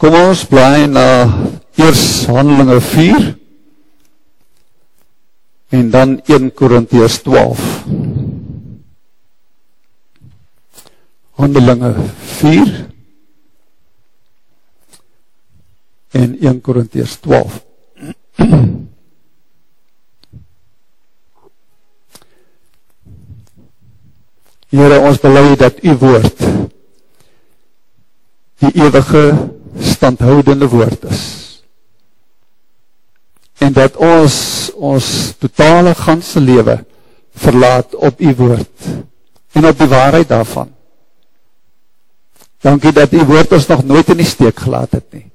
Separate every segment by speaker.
Speaker 1: Kom ons bly na eers Handelinge 4 en dan 1 Korintiërs 12. Handelinge 4 en 1 Korintiërs 12. Here ons bely dat u woord die ewige standhoudende woord is. En dat ons ons totale ganse lewe verlaat op u woord en op die waarheid daarvan. Dankie dat u woord ons nog nooit in die steek gelaat het nie.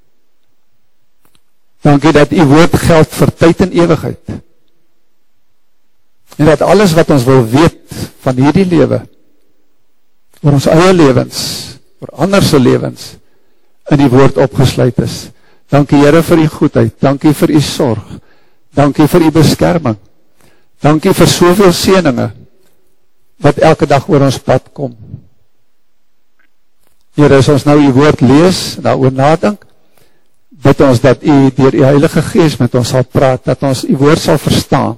Speaker 1: Dankie dat u woord geld vir tyd en ewigheid. En dat alles wat ons wil weet van hierdie lewe oor ons eie lewens, oor ander se lewens in die woord opgesluit is. Dankie Here vir u goedheid, dankie vir u sorg. Dankie vir u beskerming. Dankie vir soveel seëninge wat elke dag oor ons pad kom. Here, as ons nou u woord lees, daaroor nadink, bid ons dat u deur u Heilige Gees met ons sal praat, dat ons u woord sal verstaan.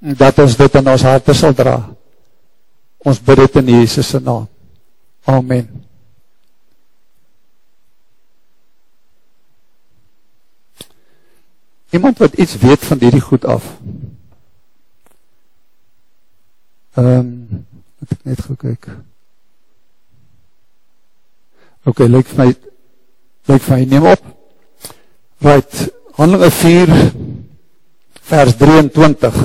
Speaker 1: En dat ons dit in ons harte sal dra. Ons bid dit in Jesus se naam. Amen. Iemand wat iets weet van hierdie goed af. Ehm, um, ek het net gekyk. OK, lyk vir my lyk vir my neem op. Right, Handelinge 4 vers 23.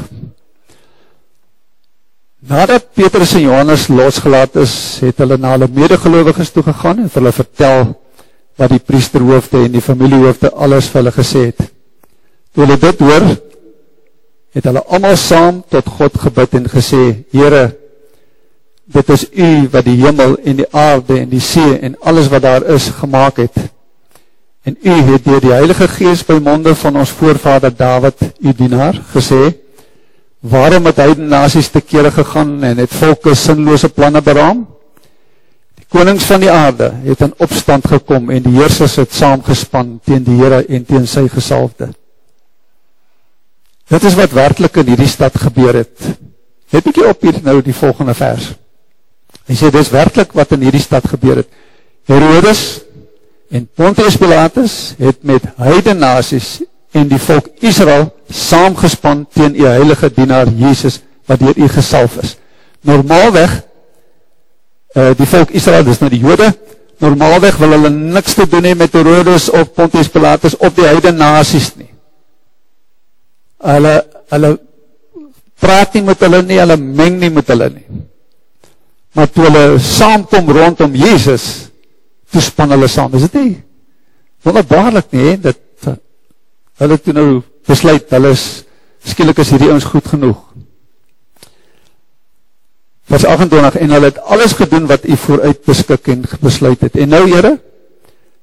Speaker 1: Nadat Petrus en Johannes losgelaat is, het hulle na hulle medegelowiges toe gegaan en hulle vertel wat die priesterhoofde en die familiehoofde alles vir hulle gesê het. Toe hulle dit hoor, het hulle almal saam tot God gebid en gesê: Here, dit is U wat die hemel en die aarde en die see en alles wat daar is gemaak het. En U het deur die Heilige Gees by monde van ons voorvader Dawid, U dienaar, gesê: Waarom het hy die nasies te kere gegaan en het volke sinlose planne beraam? Die konings van die aarde het in opstand gekom en die heersers het saamgespan teen die Here en teen sy gesalfde. Dit is wat werklik in hierdie stad gebeur het. Net 'n bietjie op hier nou die volgende vers. Hy sê dis werklik wat in hierdie stad gebeur het. Herodes en Pontius Pilatus het met heidene nasies en die volk Israel saamgespan teen u heilige dienaar Jesus wat deur u gesalf is. Normaalweg uh die volk Israel, dis nou die Jode, normaalweg wil hulle niks te doen hê met Herodes of Pontius Pilatus of die heidene nasies nie hulle hulle praat nie met hulle nie, hulle meng nie met hulle nie. Maar toe hulle saamkom rondom Jesus, toe span hulle saam. Is dit nie? Wonderbaarlik nie, dat hulle toe nou besluit hulle is skielik is hierdie ons goed genoeg. Vers 28 en hulle het alles gedoen wat u vooruit beskik en besluit het. En nou Here,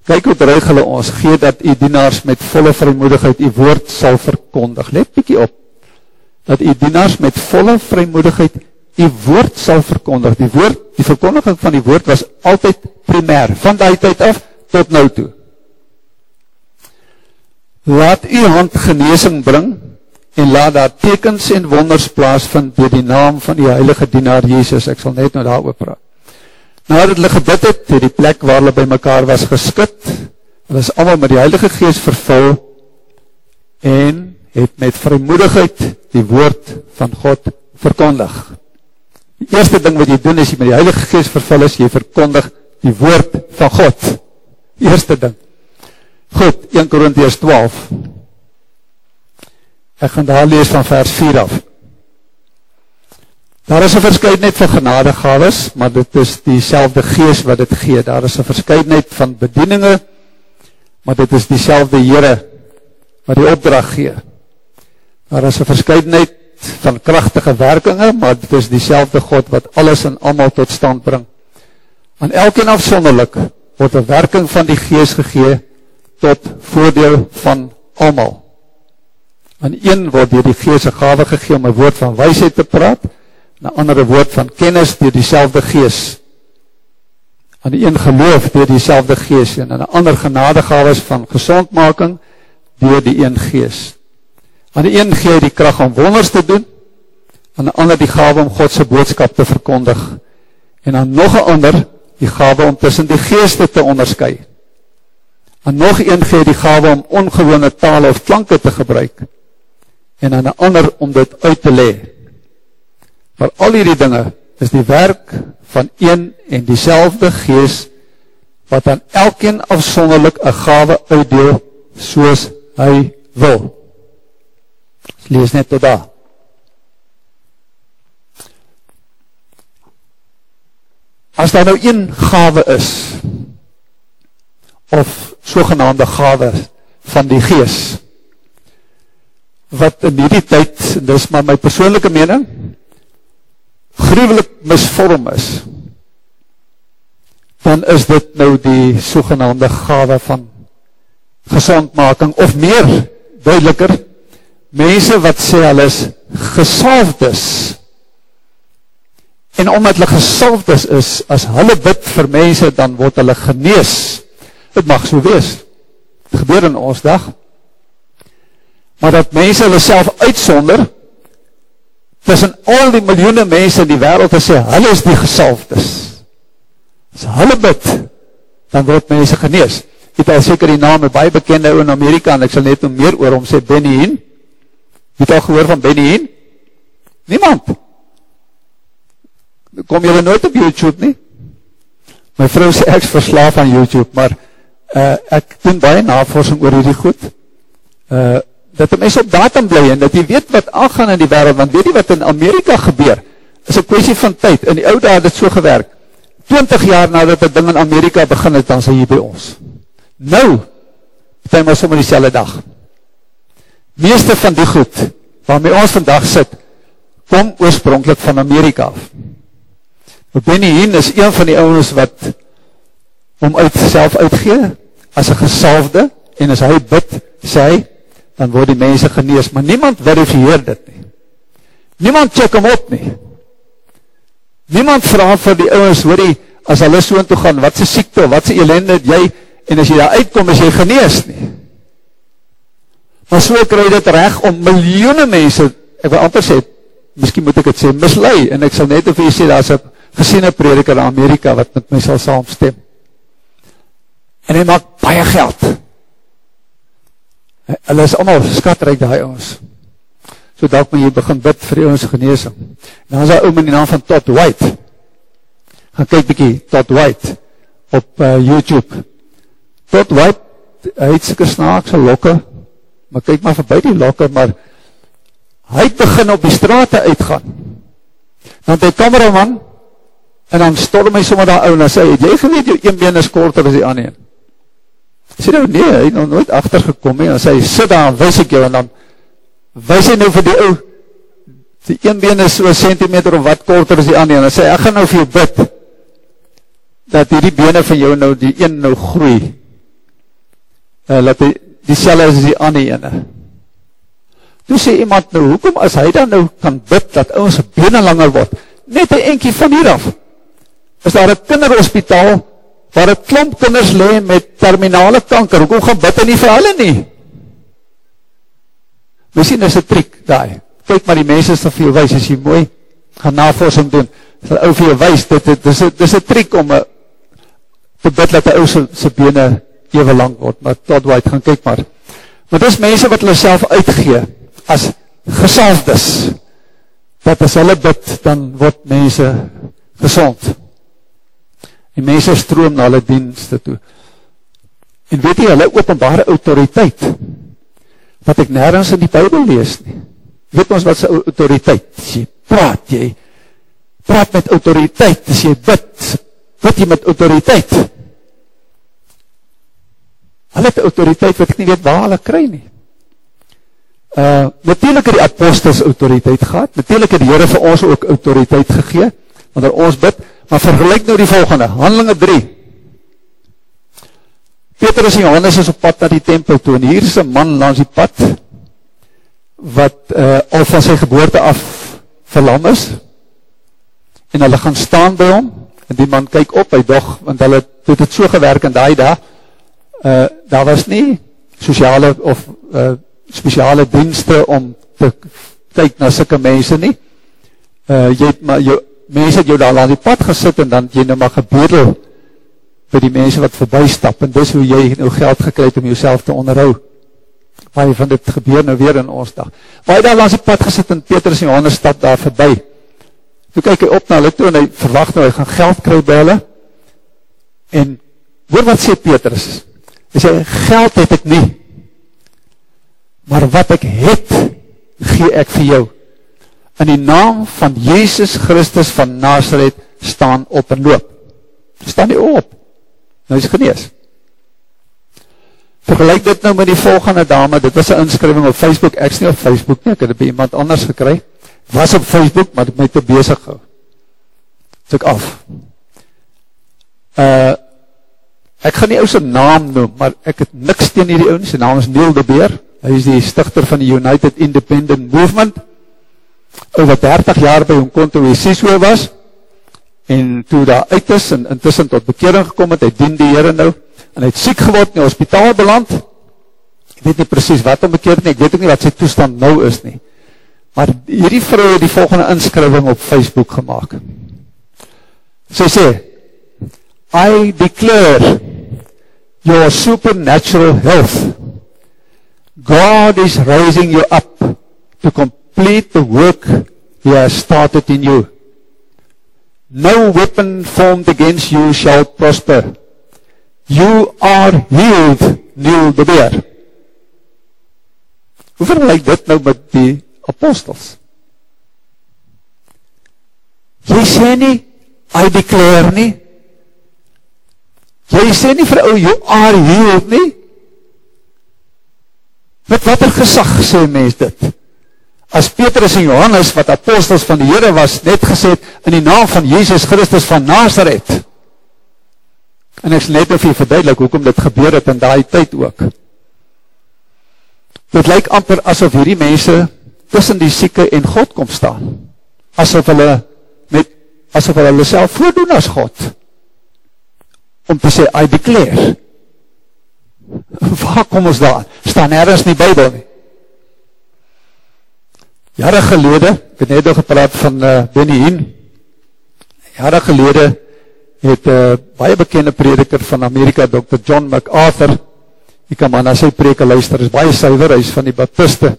Speaker 1: Kyk hoe dreig hulle ons gee dat u dienaars met volle vrymoedigheid u woord sal verkondig. Let bietjie op. Dat u dienaars met volle vrymoedigheid u woord sal verkondig. Die woord, die verkondiging van die woord was altyd primêr van daai tyd af tot nou toe. Laat u hand genesing bring en laat daar tekens en wonders plaasvind deur die naam van die heilige dienaar Jesus. Ek sal net nou daaroor praat. Nadat hulle gebid het, het die plek waar hulle bymekaar was geskit. Hulle is almal met die Heilige Gees vervul en het met vrymoedigheid die woord van God verkondig. Die eerste ding wat jy doen as jy met die Heilige Gees vervul is, jy verkondig die woord van God. Eerste ding. Goed, 1 Korintiërs 12. Ek gaan daar lees van vers 4 af. Daar is 'n verskeidenheid van genadegawes, maar dit is dieselfde Gees wat dit gee. Daar is 'n verskeidenheid van bedieninge, maar dit is dieselfde Here wat die opdrag gee. Daar is 'n verskeidenheid van kragtige werkinge, maar dit is dieselfde God wat alles en almal tot stand bring. Aan elkeen afsonderlik word 'n werking van die Gees gegee tot voordeel van almal. Aan een word deur die Gees 'n gawe gegee om 'n woord van wysheid te praat 'n ander woord van kennis deur dieselfde gees. aan die een geloof deur dieselfde gees en 'n ander genadegawes van gesondmaking deur die een gees. Aan die een gee hy die krag om wonders te doen, aan die ander die gawe om God se boodskap te verkondig en aan nog 'n ander die gawe om tussen die geeste te onderskei. Aan nog een gee die gawe om ongewone tale of klanke te gebruik en aan 'n ander om dit uit te lê. Maar al hierdie dinge is die werk van een en dieselfde gees wat aan elkeen afsonderlik 'n gawe uitdeel soos hy wil. Lees net tot daar. As daar nou een gawe is of sogenaamde gawe van die gees wat in hierdie tyd, dis maar my persoonlike mening, gruwelik misvorm is, dan is dit nou die sogenaamde gawe van gezondmaking, of meer, duideliker, mense wat sê hulle is gesalfd is, En omdat hulle gesalfd is, is as hulle bid vir mense, dan word hulle genees. Dit mag so wees. Dit gebeur in ons dag. Maar dat mense hulle self uitsonder, tussen al die miljoene mense in die wereld, te sê, hulle is die gesalfdes. As hulle bid, dan word mense genees. Het al seker die naam, een baie bekende in Amerika, en ek sal net om meer oor om sê, Benny Hinn. Het al gehoor van Benny Hinn? Niemand. Kom julle nooit op YouTube nie. My vrou sê ek is verslaaf aan YouTube, maar uh, ek doen baie navorsing oor hierdie goed. Uh, dat een mens op datum bly en dat jy weet wat aangaan in die wereld, want weet jy wat in Amerika gebeur, is een kwestie van tyd. In die oude had het so gewerk. 20 jaar nadat het ding in Amerika begin het, dan sê jy by ons. Nou, hy maar sommer die selle dag. Meeste van die goed, waarmee ons vandag sit, kom oorspronkelijk van Amerika af. Benny Hinn is een van die ouwens wat om uit self uitgee as een gesalfde en as hy bid, sê hy, dan word die mense genees, maar niemand verifieer dit nie. Niemand check hom op nie. Niemand vraag vir die ouwens, hoor die, as hulle so in toe gaan, wat is siekte, wat is elende het jy, en as jy daar uitkom, is jy genees nie. Maar so krijg dit recht om miljoene mense, ek wil amper sê, miskien moet ek het sê, mislui, en ek sal net of jy sê, daar is een gesiene prediker in Amerika wat met my sal saamstem. En hy maak baie geld. Hulle is allemaal skatrijk die ons. So dat moet jy begin bid vir ons geneesing. En dan is daar oom in die naam van Todd White. Gaan kyk bykie, Todd White, op uh, YouTube. Todd White, hy het sikker snaakse lokke, maar kyk maar voorbij die lokke, maar hy het begin op die straat uitgaan. Want hy kameraman, En dan storm hy sommer daar ou en dan sê hy, het jy geweet jou een been is korter as die ander een? Sê nou, nee, hy het nog nooit en dan sê hy, sit daar en wys ek jou, en dan wys hy nou vir die ou, die een been is so centimeter of wat korter as die ander, en dan sê hy, ek gaan nou vir jou bid, dat die bene van jou nou, die een nou groei, uh, dat die, die selle is die ander ene. Toe sê iemand nou, hoekom as hy dan nou kan bid, dat ons bene langer word, net een enkie van hieraf, is daar een kinderhospitaal waar een klomp kinders le met terminale kanker. Hoekom gaan bid nie vir hulle nie? Misschien is het trik daar. Kijk maar die mense is vir jou wees, as jy mooi gaan navorsing doen, sal ou vir jou wees, dit, dit, dit, dit is een trik om a, eh, te bid dat die ou sy bene even lang word, maar tot waar gaan kyk maar. Maar dit is mense wat hulle self uitgee, as gesalfdes, dat as hulle bid, dan word mense gezond. Die mense stroom na hulle dienste toe. En weet jy, hulle openbare autoriteit, wat ek nergens in die Bijbel lees nie. Weet ons wat sy autoriteit? As jy praat, jy praat met autoriteit, as jy bid, bid jy met autoriteit. Hulle het autoriteit wat ek nie weet waar hulle kry nie. Uh, natuurlijk het die apostels autoriteit gehad, natuurlijk het die Heere vir ons ook autoriteit gegeen, wanneer ons bid, Maar vergelijk nou die volgende, handelinge 3. Petrus en Johannes is op pad naar die tempel toe, en hier is een man langs die pad, wat uh, al van sy geboorte af verlam is, en hulle gaan staan by hom, en die man kyk op, hy dog, want hulle het het so gewerk in die dag, uh, daar was nie sociale of uh, speciale dienste om te kyk na sikke mense nie. Uh, jy het maar, jou, mense het jou daar aan die pad gesit en dan jy nou maar gebedel vir die mense wat voorbij stap en dis hoe jy nou geld gekryd om jouself te onderhou. Waar van dit gebeur nou weer in ons dag. Hy daar langs die pad gesit en Petrus en Johannes stap daar voorbij. Toe kyk hy op na hulle toe en hy verwacht nou hy gaan geld kry by hulle. En hoor wat sê Petrus? Hy sê, geld het ek nie. Maar wat ek het, gee ek vir jou in die naam van Jezus Christus van Nazareth staan op en loop. Staan nie op. Nou is genees. Vergelijk dit nou met die volgende dame, dit was een inskrywing op Facebook, ek is nie op Facebook nie, ek het het by iemand anders gekry, was op Facebook, maar ek my te bezig gehou. Is ek af. Uh, ek gaan nie ou sy naam noem, maar ek het niks teen hierdie ouwe, sy naam is Neil de Beer, hy is die stichter van die United Independent Movement, over 30 jaar by Onkonto Wesiso was, en toe daar uit is, en intussen tot bekering gekom het, hy dien die Heere nou, en hy het siek geword in die hospitaal beland, ek weet nie precies wat om bekeerd nie, ek weet ook nie wat sy toestand nou is nie, maar hierdie vrou het die volgende inskrywing op Facebook gemaakt. Sy sê, I declare your supernatural health. God is raising you up to complete complete the work he has started in you. No weapon formed against you shall prosper. You are healed, Neil de Beer. Hoe vergelijk dit nou met die apostels? Jy sê nie, I declare nie. Jy sê nie vir ou, you are healed nie. Met wat er gesag sê mens dit? As Petrus en Johannes, wat apostels van die Heere was, net gesê in die naam van Jezus Christus van Nazareth. En ek is net of jy verduidelik, hoekom dit gebeur het in die tyd ook. Dit lyk amper asof hierdie mense tussen die sieke en God kom staan. Asof hulle met, asof hulle hulle self voordoen as God. Om te sê, I declare. Waar kom ons daar? Staan ergens in die Bijbel nie jare gelede, ek het net nog gepraat van uh, Benny Hinn, jare gelede het uh, baie bekende prediker van Amerika, Dr. John MacArthur, jy kan maar na sy preke luister, is baie suiver, hy is van die Baptiste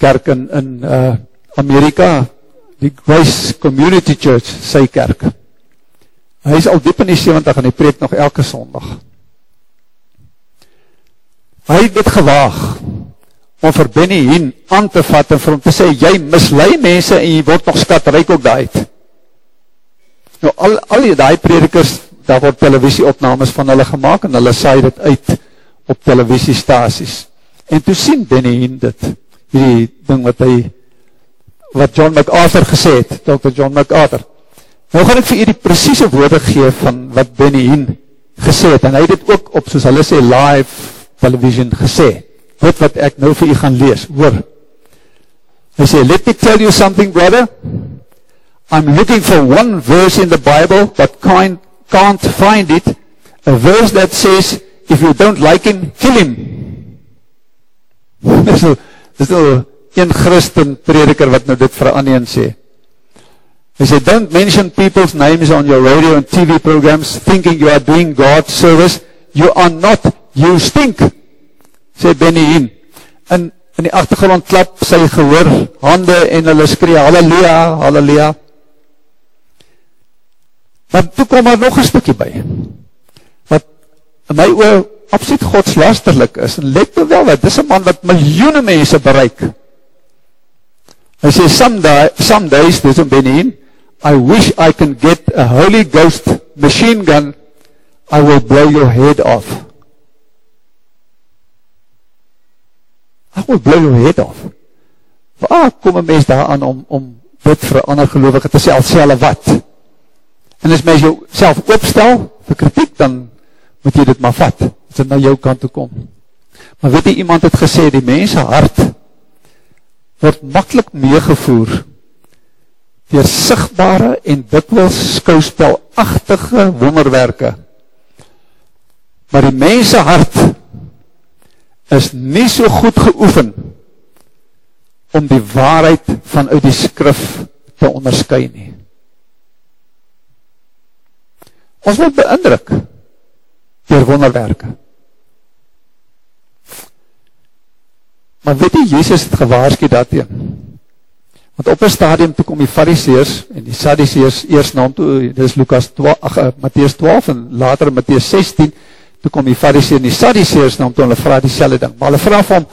Speaker 1: kerk in, in uh, Amerika, die Grace Community Church, sy kerk. Hy is al diep in die 70 en hy preek nog elke sondag. Hy het dit gewaag, om vir Benny Hien aan te vat en vir hom te sê, jy mislui mense en jy word nog skatryk ook daar uit. Nou, al, al die die predikers, daar word televisieopnames van hulle gemaakt en hulle saai dit uit op televisiestaties. En toe sien Benny Hien dit, die ding wat hy, wat John MacArthur gesê het, Dr. John MacArthur. Nou gaan ek vir jy die precieze woorde geef van wat Benny Hien gesê het, en hy het dit ook op, soos hulle sê, live television gesê dit wat ek nou vir u gaan lees, hoor. Hy sê, let me tell you something, brother. I'm looking for one verse in the Bible, but can't, can't find it. A verse that says, if you don't like him, kill him. Dis nou, dis nou een christen prediker wat nou dit vir Anien sê. Hy sê, don't mention people's names on your radio and TV programs thinking you are doing God's service. You are not. You stink sê Benny Hien, in, in die achtergrond klap sy gehoor, hande en hulle skree, halleluja, halleluja. Maar toe kom maar nog een stukje by, wat in my oor absoluut godslasterlik is, en let me wel, dit is een man wat miljoene mense bereik. Hy sê, some, day, some days, dit is Benny Hien, I wish I can get a Holy Ghost machine gun, I will blow your head off. Ek wil blou jou head af. Waar kom een mens daar aan om, om dit vir ander gelovige te sê, hulle wat? En as mens jou self opstel vir kritiek, dan moet jy dit maar vat, dit na jou kant toe kom. Maar weet jy, iemand het gesê, die mense hart word makkelijk meegevoer deur sigbare en dikwels skouspelagtige wonderwerke. Maar die mense hart is nie so goed geoefen om die waarheid vanuit die skrif te onderskei nie. Ons word beïndruk deur wonderwerke. Maar weet jy Jesus het gewaarsku daarteen? Want op 'n stadium toe kom die Fariseërs en die Sadduseërs eers na hom toe, dis Lukas 12, ag uh, Matteus 12 en later Matteus 16, toe kom die Fariseërs en die Sadduseërs na hom toe en hulle vra dieselfde ding. Maar hulle vra vir hom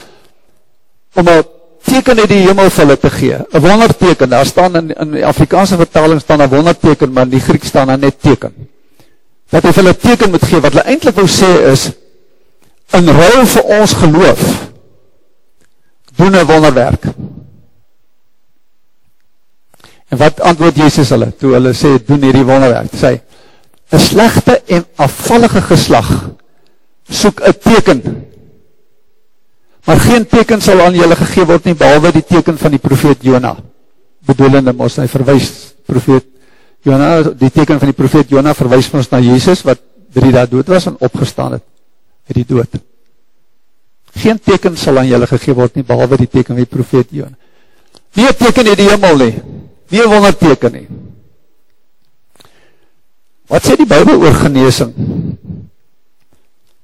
Speaker 1: om 'n teken uit die hemel vir hulle te gee. 'n Wonderteken. Daar staan in in die Afrikaanse vertaling staan 'n wonderteken, maar in die Grieks staan daar net teken. Dat hy vir hulle teken moet gee wat hulle eintlik wou sê is in ruil vir ons geloof doen 'n wonderwerk. En wat antwoord Jezus hulle, toe hulle sê, doen hierdie wonderwerk, sê, een slechte en afvallige geslag, soek een teken, maar geen teken sal aan julle gegeen word nie, behalwe die teken van die profeet Jona, bedoelende ons, hy verwijs profeet Jona, die teken van die profeet Jona, verwijs ons na Jezus, wat drie daar dood was, en opgestaan het, met die dood. Geen teken sal aan julle gegeen word nie, behalwe die teken van die profeet Jona. Een teken in die hemel nie, nie een wonderteken nie. Wat sê die Bijbel oor geneesing?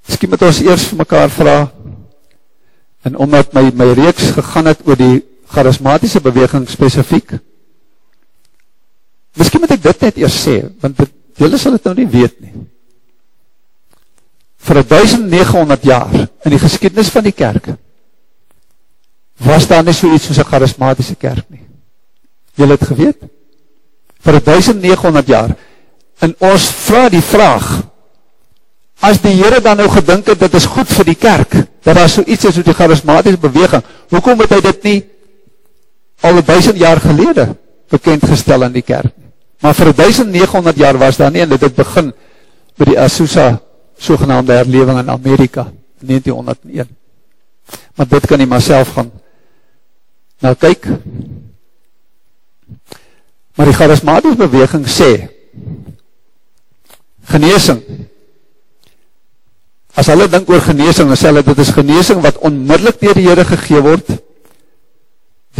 Speaker 1: Misschien moet ons eerst vir mekaar vraag, en omdat my, my reeks gegaan het oor die charismatische beweging specifiek, miskien moet ek dit net eers sê, want dit, julle sal het nou nie weet nie. Voor 1900 jaar, in die geschiedenis van die kerk, was daar nie so iets soos een charismatische kerk nie. Julle het geweet? Vir 1900 jaar. En ons vraag die vraag, as die Heere dan nou gedink het, dit is goed vir die kerk, dat daar so iets is oor die charismatische beweging, hoekom het hy dit nie al 1000 jaar gelede bekendgestel in die kerk? Maar vir 1900 jaar was daar nie, en dit het begin by die Azusa sogenaamde herleving in Amerika, 1901. Maar dit kan nie maar self gaan. Nou kyk, Maar die charismatische beweging sê, geneesing, as hulle dink oor geneesing, dan sê hulle, dit is geneesing wat onmiddellik dier die Heere gegee word,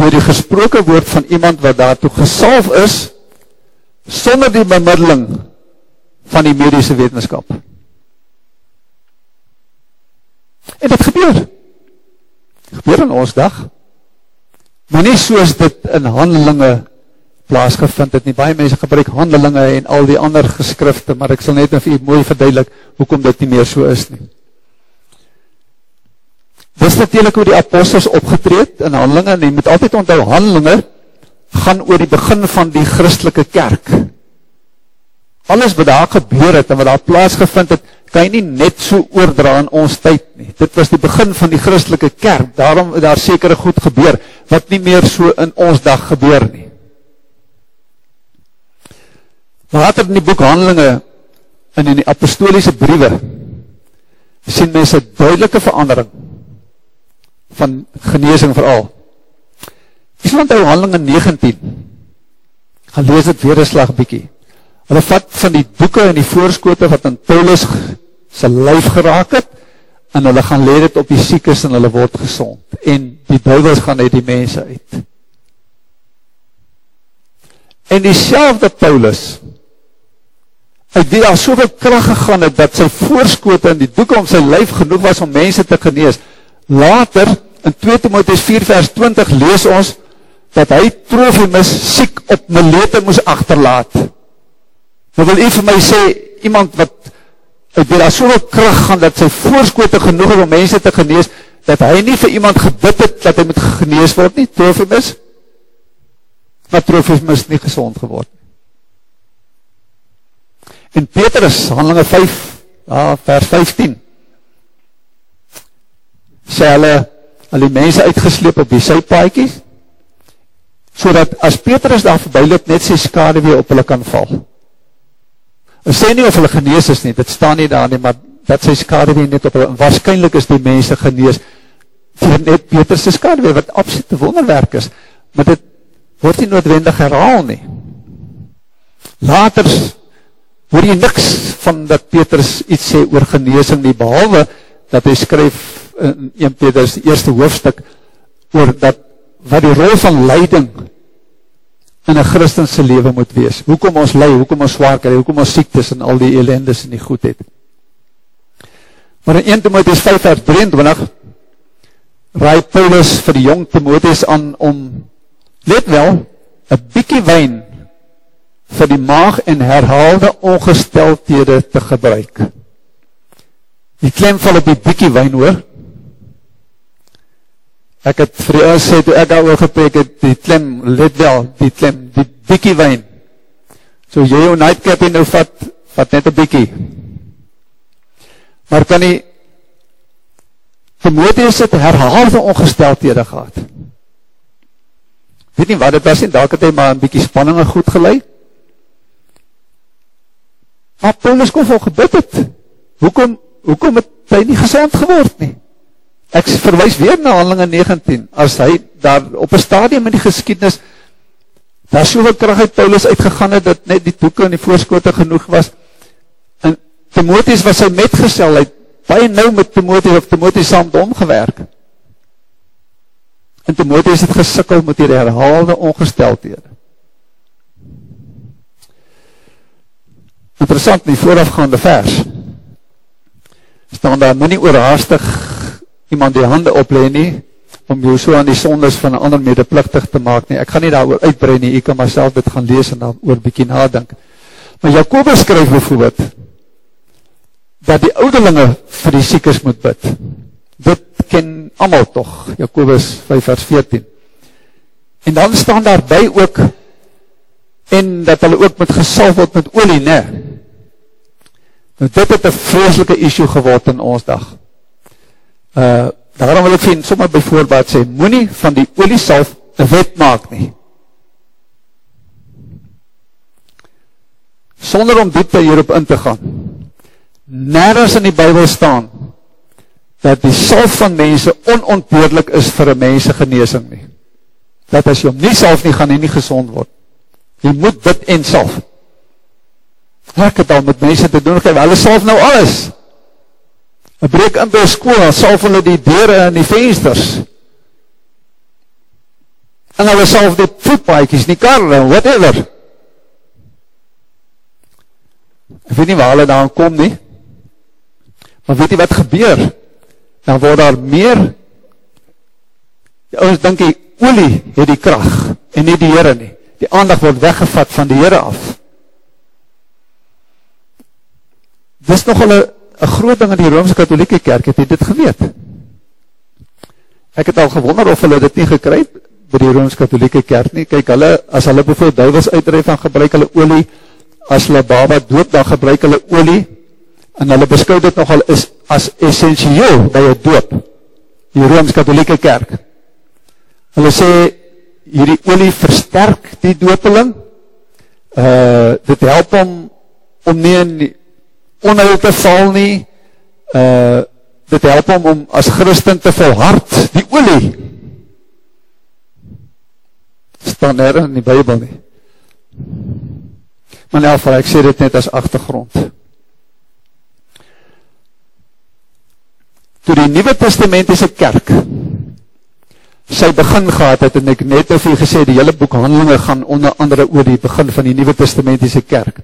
Speaker 1: door die gesproken woord van iemand wat daartoe gesalf is, sonder die bemiddeling van die medische wetenskap. En dit gebeur. Dit gebeur in ons dag. Maar nie soos dit in handelinge plaasgevind het nie. Baie mense gebruik handelinge en al die ander geskrifte, maar ek sal net vir u mooi verduidelik hoekom dit nie meer so is nie. Dis natuurlik hoe die apostels opgetreed in handelinge en jy moet altyd onthou handelinge gaan oor die begin van die christelike kerk. Alles wat daar gebeur het en wat daar plaasgevind het, kan jy nie net so oordra in ons tyd nie. Dit was die begin van die christelike kerk. Daarom het daar sekere goed gebeur wat nie meer so in ons dag gebeur nie. Later in die boek Handelinge en in die apostoliese briewe sien mense duidelike verandering van geneesing vooral. Is want ou Handelinge 19 gaan lees dit weer 'n slag bietjie. Hulle vat van die boeke en die voorskote wat aan Paulus se lyf geraak het en hulle gaan lê dit op die siekes en hulle word gesond en die duiwels gaan uit die mense uit. En dieselfde Paulus uit wie daar soveel krag gegaan het dat sy voorskote in die doeke om sy lyf genoeg was om mense te genees. Later in 2 Timoteus 4 vers 20 lees ons dat hy Trofimus siek op Milete moes agterlaat. Nou wil u vir my sê iemand wat uit wie daar soveel krag gaan dat sy voorskote genoeg is om mense te genees dat hy nie vir iemand gebid het dat hy moet genees word nie, Trofimus. Maar Trofimus nie gesond geword nie. En Petrus, handelinge 5, ja, vers 15, sê hulle, hulle die mense uitgesleep op die sypaaikies, so dat as Petrus daar voorbij loop, net sy skade weer op hulle kan val. Hy sê nie of hulle genees is nie, dit staan nie daar nie, maar dat sy skade weer net op hulle, en waarschijnlijk is die mense genees, vir net Petrus sy skade weer, wat absolute wonderwerk is, maar dit word nie noodwendig herhaal nie. Later hoor jy niks van dat Petrus iets sê oor genesing nie, behalwe dat hy skryf in 1 Petrus die eerste hoofdstuk oor dat wat die rol van leiding in een christense leven moet wees. Hoekom ons lei, hoekom ons zwaar krijg, hoekom ons siektes en al die ellendes en die goedheid. Maar in 1 Timotheus 5 vers 23 raai Paulus vir die jong Timotheus aan om, let wel, een bykie wijn vir die maag en herhaalde ongesteldhede te gebruik. Die klem val op die bykie wijn hoor. Ek het vir die sê, toe ek al oorgepreek het, die klem, let wel, die klem, die bykie wijn. So jy jou nightcap en nou vat, vat net een bykie. Maar kan die Timotheus het herhaalde ongesteldhede gehad. Weet nie wat het was nie, daar het hy maar een bykie spanninge goed geleid. Maar Paulus kon vol gebid het. Hoekom, hoekom het hy nie gezond geword nie? Ek verwijs weer na handelinge 19, as hy daar op een stadium in die geskiednis, daar soveel kracht uit Paulus uitgegaan het, dat net die toeke en die voorskote genoeg was, en Timotheus was sy metgesel, hy baie nou met Timotheus, of Timotheus saam omgewerk, en Timotheus het gesikkel met die herhaalde ongesteldhede. Interessant, in die voorafgaande vers, staan daar my nie oorhaastig iemand die hande opleen nie, om jou so aan die sondes van een ander medeplichtig te maak nie. Ek gaan nie daar oor uitbrei nie, ek kan myself dit gaan lees en daar oor bykie nadink. Maar Jacobus skryf bijvoorbeeld, dat die ouderlinge vir die siekers moet bid. Dit ken allemaal toch, Jacobus 5 vers 14. En dan staan daarby ook, en dat hulle ook met gesalf word met olie, ne? Nou dit het een vreselike issue geword in ons dag. Uh, daarom wil ek vind, sommer by voorbaat sê, moet nie van die olie salf een wet maak nie. Sonder om diepte hierop in te gaan. Nergens in die Bijbel staan, dat die salf van mense onontbeerlik is vir een mense geneesing nie. Dat as jy om nie salf nie, gaan hy nie gezond word. Jy moet dit en salf. Ek het al met mense te doen, geef, hulle salf nou alles. Hulle breek in by school, salf hulle die deur en die vensters. En hulle salf die voetpaakies, die karre, whatever. Ek weet nie waar hulle daar kom nie. Maar weet jy wat gebeur? Dan word daar meer, ouders denk die olie het die kracht, en nie die Heere nie. Die aandag word weggevat van die Heere af. Dis nogal een groot ding in die Roomse-Katholieke kerk, het dit geweet? Ek het al gewonder of hulle dit nie gekryp by die Roomse-Katholieke kerk nie. Kijk, hulle, as hulle bijvoorbeeld duivels uitdrijf, dan gebruik hulle olie, as hulle baba dood, dan gebruik hulle olie, en hulle beskou dit nogal is, as essentieel by het doop, die Roomse-Katholieke kerk. Hulle sê, hierdie olie versterk die doopeling, uh, dit help om, om nie in die, onheil te val nie, uh, dit help om om as christen te volhard, die olie, staan er in die bybel nie. Maar nou, ek sê dit net as achtergrond. Toe die Nieuwe Testamentiese kerk sy begin gehad het, en ek net of jy gesê, die hele boek handelinge gaan onder andere oor die begin van die Nieuwe Testamentiese kerk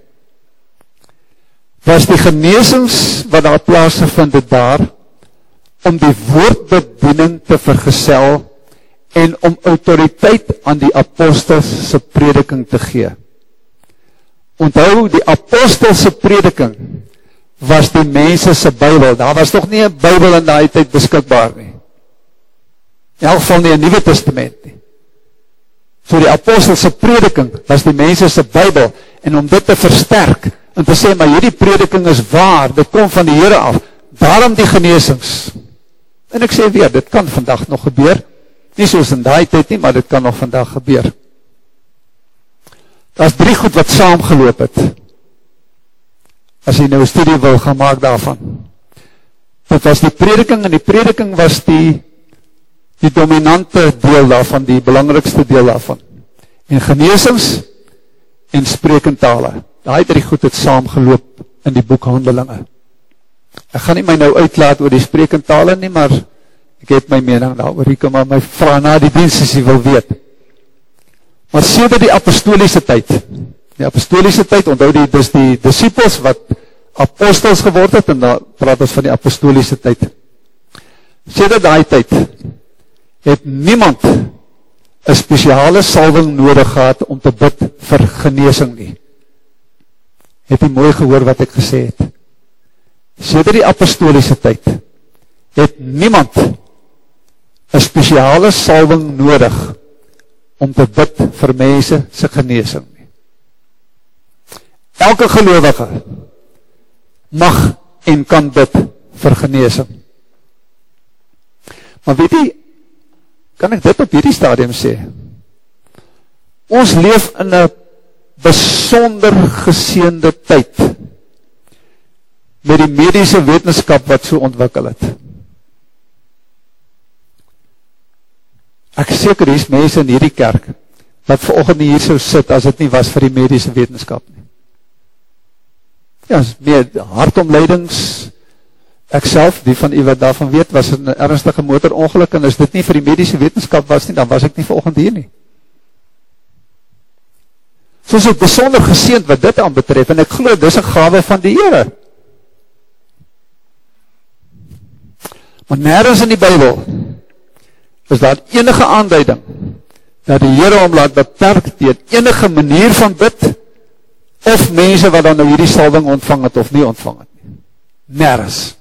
Speaker 1: was die geneesings wat daar plaasgevind het daar, om die woordbediening te vergesel, en om autoriteit aan die apostelse prediking te gee. Onthou, die apostelse prediking was die mensese bybel, daar was toch nie een bybel in die tijd beskikbaar nie. In elk geval nie een nieuwe testament nie. So die apostelse prediking was die mensese bybel, en om dit te versterk, en te sê, maar hierdie prediking is waar, dit kom van die Heere af, daarom die geneesings. En ek sê weer, dit kan vandag nog gebeur, nie soos in die tijd nie, maar dit kan nog vandag gebeur. Daar is drie goed wat saamgeloop het, as jy nou een studie wil gaan maak daarvan. Dit was die prediking, en die prediking was die, die dominante deel daarvan, die belangrikste deel daarvan. En geneesings, en sprekentale. Daai drie goed het saamgeloop in die boek Handelinge. Ek gaan nie my nou uitlaat oor die sprekentale nie, maar ek het my mening daaroor. Ek kom maar my vra na die diens as jy wil weet. Maar sedert die apostoliese tyd, die apostoliese tyd, onthou die dis die disippels wat apostels geword het en dan praat ons van die apostoliese tyd. Sedert daai tyd het niemand 'n spesiale salwing nodig gehad om te bid vir genesing nie. Het jy mooi gehoor wat ek gesê het? Sedert die apostoliese tyd het niemand 'n spesiale salwing nodig om te bid vir mense se genesing nie. Elke gelowige mag en kan bid vir genesing. Maar weet jy, kan ek dit op hierdie stadium sê? Ons leef in 'n besonder geseënde tyd met die mediese wetenskap wat so ontwikkel het. Ek seker hier's mense in hierdie kerk wat vanoggend hier sou sit as dit nie was vir die mediese wetenskap nie. Ja, meer hartomleidings ek self, die van u wat daarvan weet, was in 'n ernstige motorongeluk en as dit nie vir die mediese wetenskap was nie, dan was ek nie vanoggend hier nie. Soos ek besonder geseend wat dit aan betref en ek glo dis 'n gawe van die Here. Maar nêrens in die Bybel is daar enige aanduiding dat die Here hom laat beperk teen enige manier van bid of mense wat dan nou hierdie salwing ontvang het of nie ontvang het nie. Nêrens.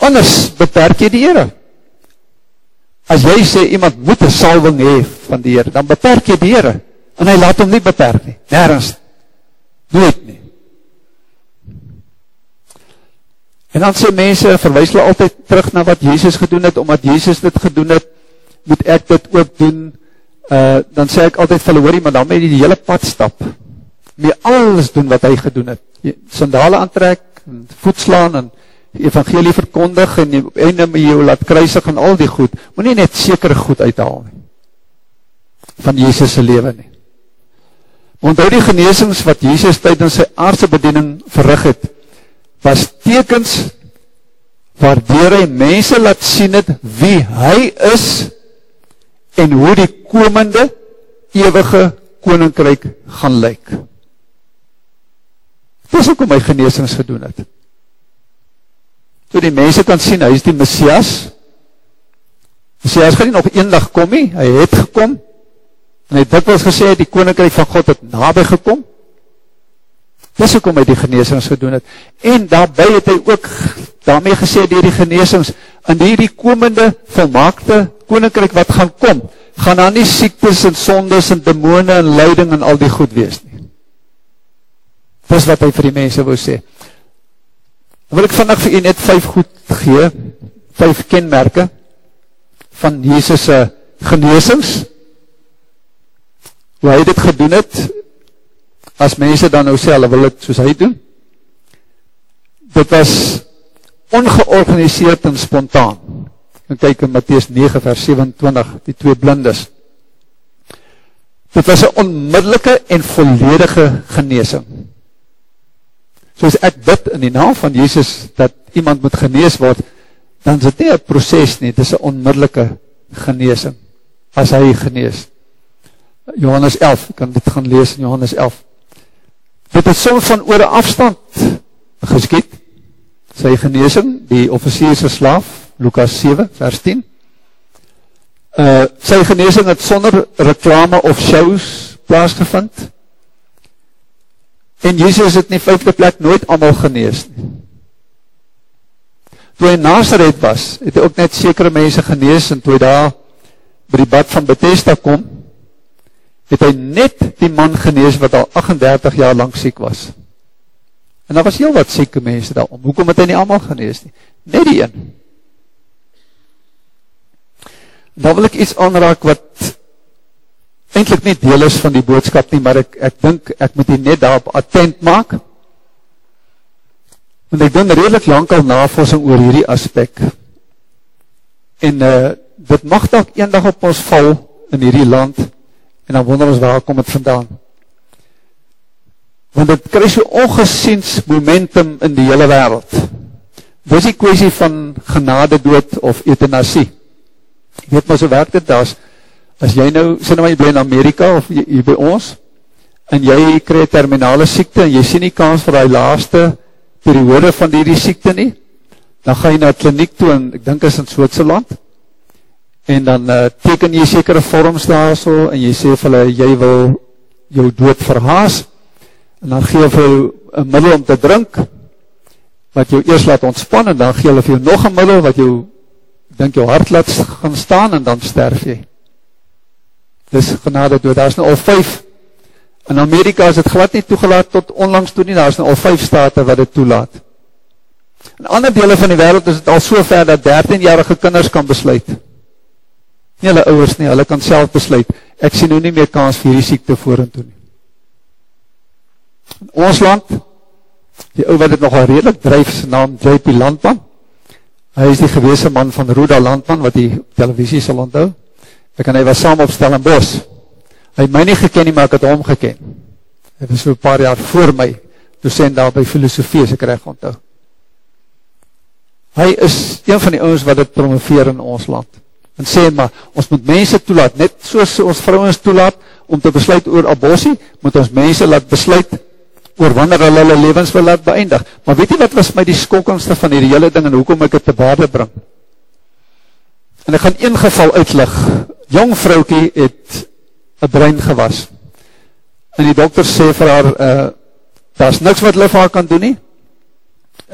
Speaker 1: Anders beperk jy die Here. As jy sê iemand moet 'n salwing hê van die Here, dan beperk jy die Here en hy laat hom nie beperk nie. Nêrens. Nooit nie. En dan sê mense, verwys hulle altyd terug na wat Jesus gedoen het, omdat Jesus dit gedoen het, moet ek dit ook doen. Uh, dan sê ek altyd hulle, hoorie, maar dan moet jy die hele pad stap. Moet alles doen wat hy gedoen het. Sandale aantrek, en voetslaan, en evangelie verkondig, en die einde met jou laat kruisig, en al die goed. Moet nie net sekere goed uithaal nie. Van Jesus' leven nie. Onthou die geneesings wat Jesus tydens sy aardse bediening verrig het, was tekens waardeur hy mense laat sien het wie hy is en hoe die komende ewige koninkryk gaan lyk. Dis ook om hy geneesings gedoen het. Toe die mense kan sien, hy is die Messias. Messias gaan nie nog eendag kom nie, hy het gekom. En hy het dikwels gesê, die koninkryk van God het nabij gekom. Dis hoekom hy die genesings gedoen het. En daarby het hy ook daarmee gesê deur die genesings in hierdie komende volmaakte koninkryk wat gaan kom, gaan daar nie siektes en sondes en demone en lyding en al die goed wees nie. Dis wat hy vir die mense wou sê. Dan wil ek vandag vir u net vyf goed gee, vyf kenmerke van Jesus se genesings. Hoe hy dit gedoen het as mense dan nou sê, hulle wil het soos hy doen, dit was ongeorganiseerd en spontaan. En kyk in Matthäus 9 vers 27, die twee blindes. Dit was een onmiddellike en volledige geneesing. Soos ek bid in die naam van Jezus, dat iemand moet genees word, dan is dit nie een proces nie, dit is een onmiddellike geneesing, as hy genees. Johannes 11, ek kan dit gaan lees in Johannes 11, Dit het soms van oor afstand geskiet, sy geneesing, die officierse slaaf, Lukas 7, vers 10. Uh, sy geneesing het sonder reklame of shows plaasgevind. En Jesus het nie vijfde plek nooit allemaal genees. Toe hy in Nazareth was, het hy ook net sekere mense genees, en toe hy daar by die bad van Bethesda kom, het hy net die man genees wat al 38 jaar lang siek was. En daar was heel wat sieke mense daarom. Hoekom het hy nie allemaal genees nie? Net die een. Dan wil ek iets aanraak wat eindelijk nie deel is van die boodskap nie, maar ek, ek dink ek moet die net daarop attent maak. Want ek doen redelijk lang al navorsing oor hierdie aspek. En uh, dit mag dat een dag op ons val in hierdie land, En dan wonder ons waar kom het vandaan. Want het krijg so ongesiens momentum in die hele wereld. Dit is die kwestie van genade dood of euthanasie. Jy weet maar so werk dit, as, as jy nou, sê nou maar jy bly in Amerika of jy by ons, en jy krijg terminale siekte, en jy sien die kans vir die laaste periode van die, die siekte nie, dan ga jy na kliniek toe, en ek dink is in Switserland, en dan uh, teken jy sekere vorms daar so, en jy sê vir hulle, jy wil jou dood verhaas, en dan geef jy een middel om te drink, wat jou eerst laat ontspan, en dan geef jy nog een middel, wat jou, denk jou hart laat gaan staan, en dan sterf jy. Dis genade dood, daar is nou al vijf, in Amerika is het glad nie toegelaat tot onlangs toe nie, daar is nou al vijf state wat het toelaat. In ander dele van die wereld is het al so ver, dat 13-jarige kinders kan besluit, nie hulle ouwers nie, hulle kan self besluit, ek sien nou nie meer kans vir die siekte voor en toe nie. In ons land, die ouwe wat het nogal redelijk drijf, sy naam J.P. Landman, hy is die geweese man van Roda Landman, wat die televisie sal onthou, ek en hy was saam op Stellenbos, hy het my nie geken nie, maar ek het hom geken, hy was so paar jaar voor my, docent daar by filosofie, as ek recht onthou. Hy is een van die ouwens wat het promoveer in ons land, en sê maar, ons moet mense toelaat, net soos ons vrouwens toelaat, om te besluit oor abortie, moet ons mense laat besluit, oor wanneer hulle hulle levens wil laat beëindig. Maar weet jy wat was my die skokkendste van die hele ding, en hoekom ek het te baarde bring? En ek gaan een geval uitlig, jong vroukie het een brein gewas, en die dokter sê vir haar, uh, daar is niks wat hulle vir haar kan doen nie,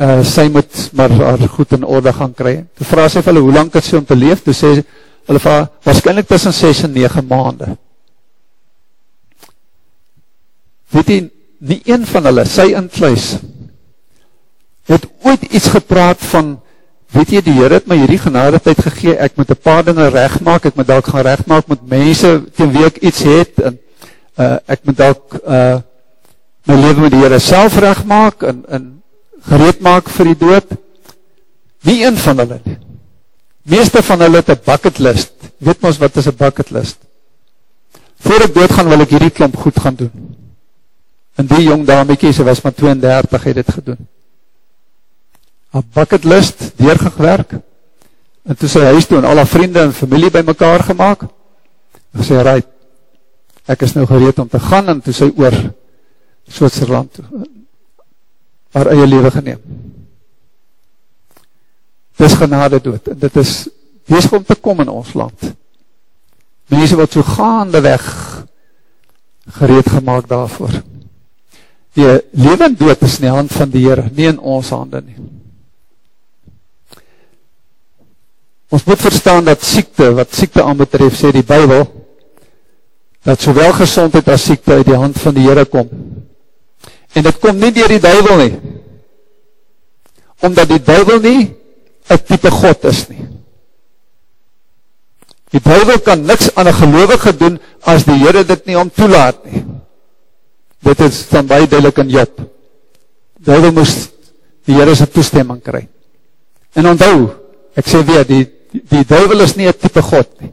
Speaker 1: uh, sy moet maar haar goed in orde gaan kry. Toe vraag sy vir hulle, hoe lang het sy om te leef? Toe sê hulle vir haar, waarschijnlijk tussen 6 en 9 maanden. Weet jy, nie een van hulle, sy intluis, het ooit iets gepraat van, weet jy, die Heer het my hierdie genade tyd gegee, ek moet een paar dinge recht maak, ek moet dalk gaan recht maak met mense, teen wie ek iets het, en uh, ek moet dalk uh, my leven met die Heer self recht maak, en, en gereed maak vir die dood, nie een van hulle nie. Meeste van hulle het een bucket list. Weet ons wat is een bucket list? Voor ek dood gaan, wil ek hierdie klomp goed gaan doen. En die jong damekie, sy was maar 32, het dit gedoen. Een bucket list, deurgewerk, en toe sy huis toe, en alle vriende en familie by mekaar gemaakt, en sy rijd, ek is nou gereed om te gaan, en toe sy oor Switserland toe, haar eie leven geneem. Dit is genade dood, en dit is wees om te kom in ons land. Mense wat so gaande weg gereed gemaakt daarvoor. Die leven dood is in die hand van die Heer, nie in ons hande nie. Ons moet verstaan dat siekte, wat siekte aanbetref, sê die Bijbel, dat sowel gezondheid as siekte uit die hand van die Heere kom, En dit kom nie dier die duivel nie. Omdat die duivel nie een type God is nie. Die duivel kan niks aan een gelovige doen as die Heere dit nie om toelaat nie. Dit is dan baie duidelik in Job. Die duivel moest die Heere sy toestemming kry. En onthou, ek sê weer, die, die, die duivel is nie een type God nie.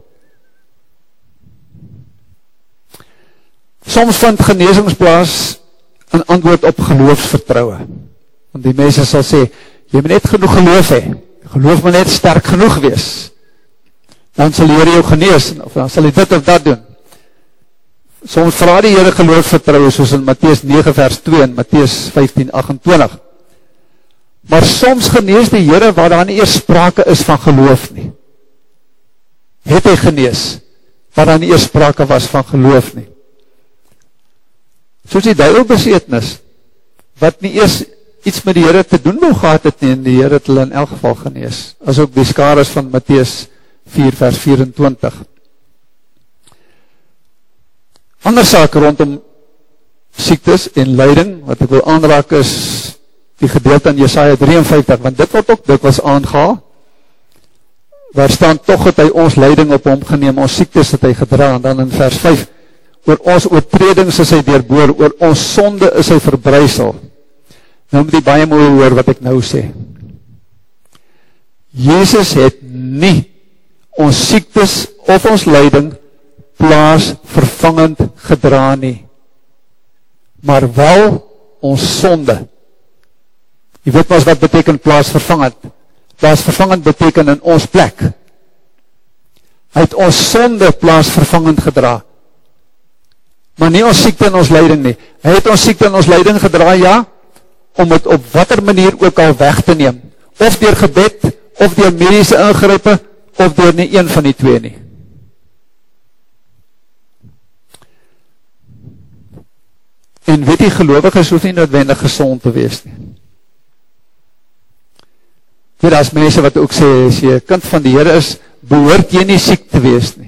Speaker 1: Soms vind geneesingsplaas in antwoord op geloofsvertrouwe. Want die mense sal sê, jy moet net genoeg geloof hee, geloof moet net sterk genoeg wees, dan sal die Heer jou genees, of dan sal hy dit of dat doen. Soms vraag die Heer geloofsvertrouwe, soos in Matthäus 9 vers 2 en Matthäus 15, 28. Maar soms genees die Heer waar daar nie eers sprake is van geloof nie. Het hy genees, waar daar nie eers sprake was van geloof nie soos die duivelbeseetnis, wat nie eers iets met die Heere te doen wil gehad het nie, en die Heere het hulle in elk geval genees, as ook die skares van Matthäus 4 vers 24. Ander saak rondom siektes en leiding, wat ek wil aanraak is die gedeelte in Jesaja 53, want dit wat ook dit was aangehaal, waar staan toch het hy ons leiding op hom geneem, ons siektes het hy gedra, en dan in vers 5, oor ons oortredings is hy deurboor, oor ons sonde is hy verbruisel. Nou moet die baie mooi hoor wat ek nou sê. Jezus het nie ons siektes of ons leiding plaas vir plaasvervangend gedra nie, maar wel ons sonde. Jy weet maar wat beteken plaasvervangend. Plaasvervangend beteken in ons plek. Hy het ons sonde plaasvervangend gedra. Maar nie ons siekte en ons leiding nie. Hy het ons siekte en ons leiding gedra, ja, om het op wat er manier ook al weg te neem. Of dier gebed, of dier medische ingrippe, of dier nie een van die twee nie. En weet die gelovig is hoef nie noodwendig gezond te wees nie. Weet as mense wat ook sê, as jy kind van die Heere is, behoort jy nie siek te wees nie.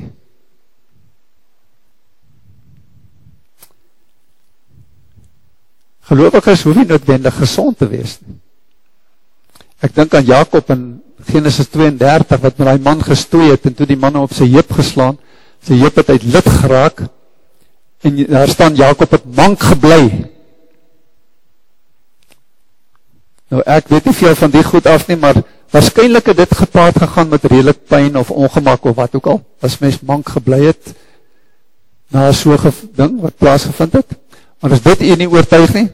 Speaker 1: Gelovig is hoef nie noodwendig gezond te wees nie. Ek dink aan Jacob in Genesis 32, wat met die man gestooi het, en toe die man op sy jeep geslaan, sy jeep het uit lid geraak, en daar staan Jacob het mank geblei. Nou ek weet nie veel van die goed af nie, maar waarschijnlijk het dit gepaard gegaan met redelijk pijn of ongemak of wat ook al, as mens mank geblei het, na so'n ding wat plaasgevind het. Maar is dit hier nie oortuig nie?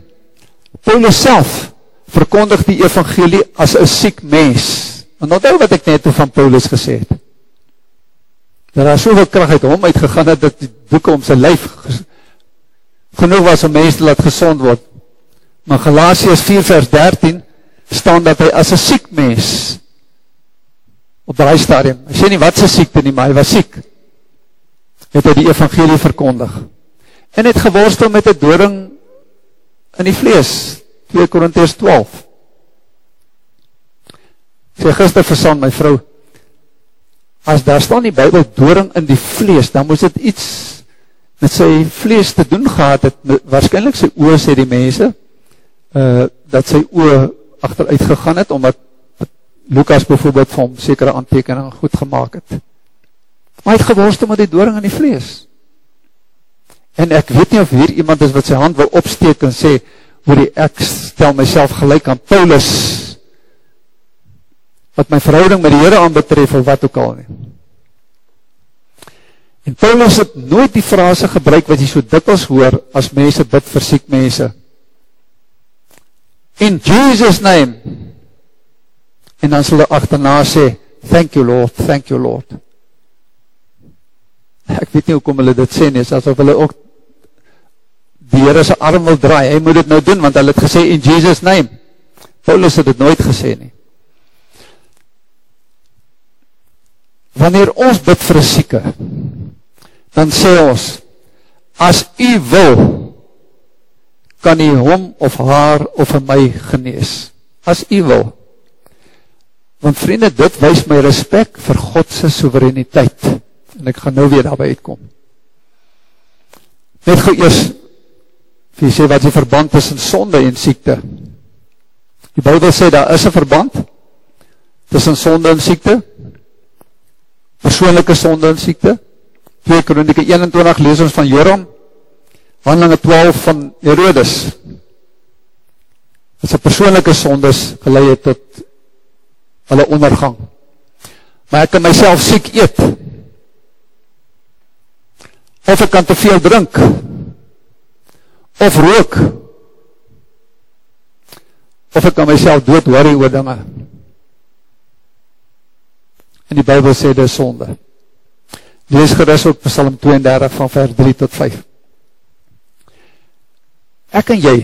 Speaker 1: Paulus self verkondig die evangelie as een siek mens. Want onthou wat ek net van Paulus gesê het. Dat daar soveel kracht uit hom uitgegaan het, dat die boeken om sy lijf genoeg was om mens te laat gezond word. Maar Galatius 4 vers 13 staan dat hy as een siek mens op die stadium, hy sê nie wat sy siekte nie, maar hy was siek, het hy die evangelie verkondig. En het geworstel met die doring in die vlees, 2 Korinties 12. Sê gister versaan my vrou, as daar staan die bybel doring in die vlees, dan moes dit iets met sy vlees te doen gehad het, waarschijnlijk sy oor sê die mense, uh, dat sy oor achteruit gegaan het, omdat Lukas bijvoorbeeld vir hom sekere aantekening goed gemaakt het. Maar hy het geworstel met die doring in die vlees. En ek weet nie of hier iemand is wat sy hand wil opsteek en sê, hoor die ek stel myself gelijk aan Paulus, wat my verhouding met die Heere aanbetref, of wat ook al nie. En Paulus het nooit die frase gebruik wat jy so dikwels hoor, as mense bid vir siek mense. In Jesus name, en dan sal hy achterna sê, thank you Lord, thank you Lord. Ek weet nie hoekom hulle dit sê nie, asof hulle ook die Heere sy arm wil draai, hy moet dit nou doen, want hy het gesê in Jesus name. Paulus het dit nooit gesê nie. Wanneer ons bid vir een sieke, dan sê ons, as u wil, kan u hom of haar of my genees. As u wil. Want vriende, dit wees my respect vir Godse soevereiniteit. En ek gaan nou weer daarby uitkom. Net goed eers vir sê wat die verband tussen sonde en siekte. Die Bijbel sê daar is een verband tussen sonde en siekte, persoonlijke sonde en siekte. 2 Kronieke 21 lees ons van Joram, handelinge 12 van Herodes. Dat sy persoonlijke sondes geleid tot hulle ondergang. Maar ek kan myself siek eet, of ek kan te veel drink, of rook, of ek kan myself dood worry oor dinge. En die Bijbel sê dit is sonde. Lees gerust ook Psalm 32 van vers 3 tot 5. Ek en jy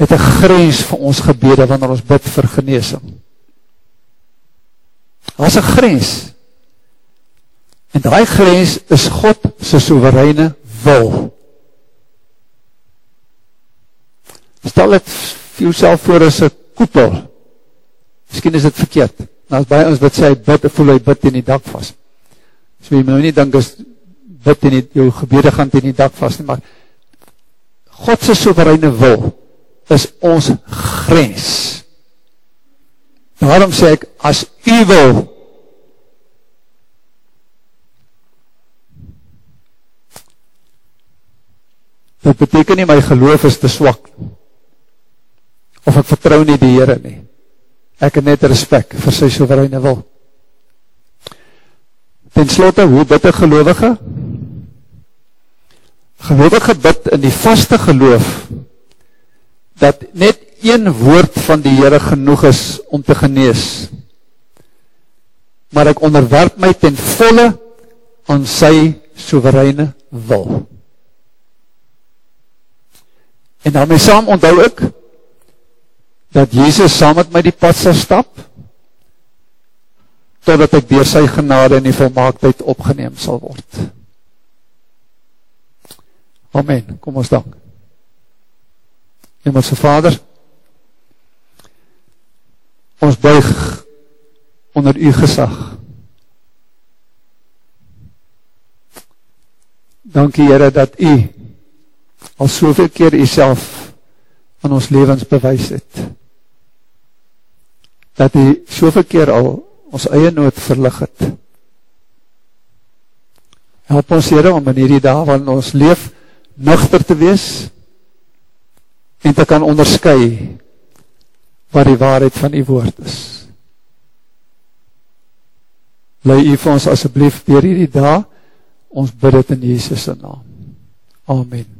Speaker 1: het een grens vir ons gebede wanneer ons bid vir geneesing. Daar is een grens. En die grens is God sy soevereine wil. stel het vir jouself voor as een koepel, miskien is dit verkeerd, as by ons wat sê, bid, voel hy bid in die dak vast, so jy moet nou nie denk, as bid in die, jou gebede gaan in die dak vast, maar Godse soevereine wil, is ons grens, daarom sê ek, as u wil, dit beteken nie my geloof is te swak, of ek vertrouw nie die Heere nie. Ek het net respect vir sy soevereine wil. Ten slotte, hoe bid een gelovige? geweldig gebid in die vaste geloof, dat net een woord van die Heere genoeg is om te genees, maar ek onderwerp my ten volle aan sy soevereine wil. En daarmee saam onthou ek, dat Jezus saam met my die pad sal stap, totdat ek door sy genade en die volmaaktheid opgeneem sal word. Amen, kom ons dank. Hemelse Vader, ons buig onder u gesag. Dankie Heere dat u al soveel keer u self aan ons levens bewys het dat hy soveel keer al ons eie nood verlig het. Help ons Heere om in hierdie dag waarin ons leef nuchter te wees en te kan onderskui wat die waarheid van die woord is. Lei u vir ons asjeblief dier hierdie dag, ons bid het in Jesus' naam. Amen.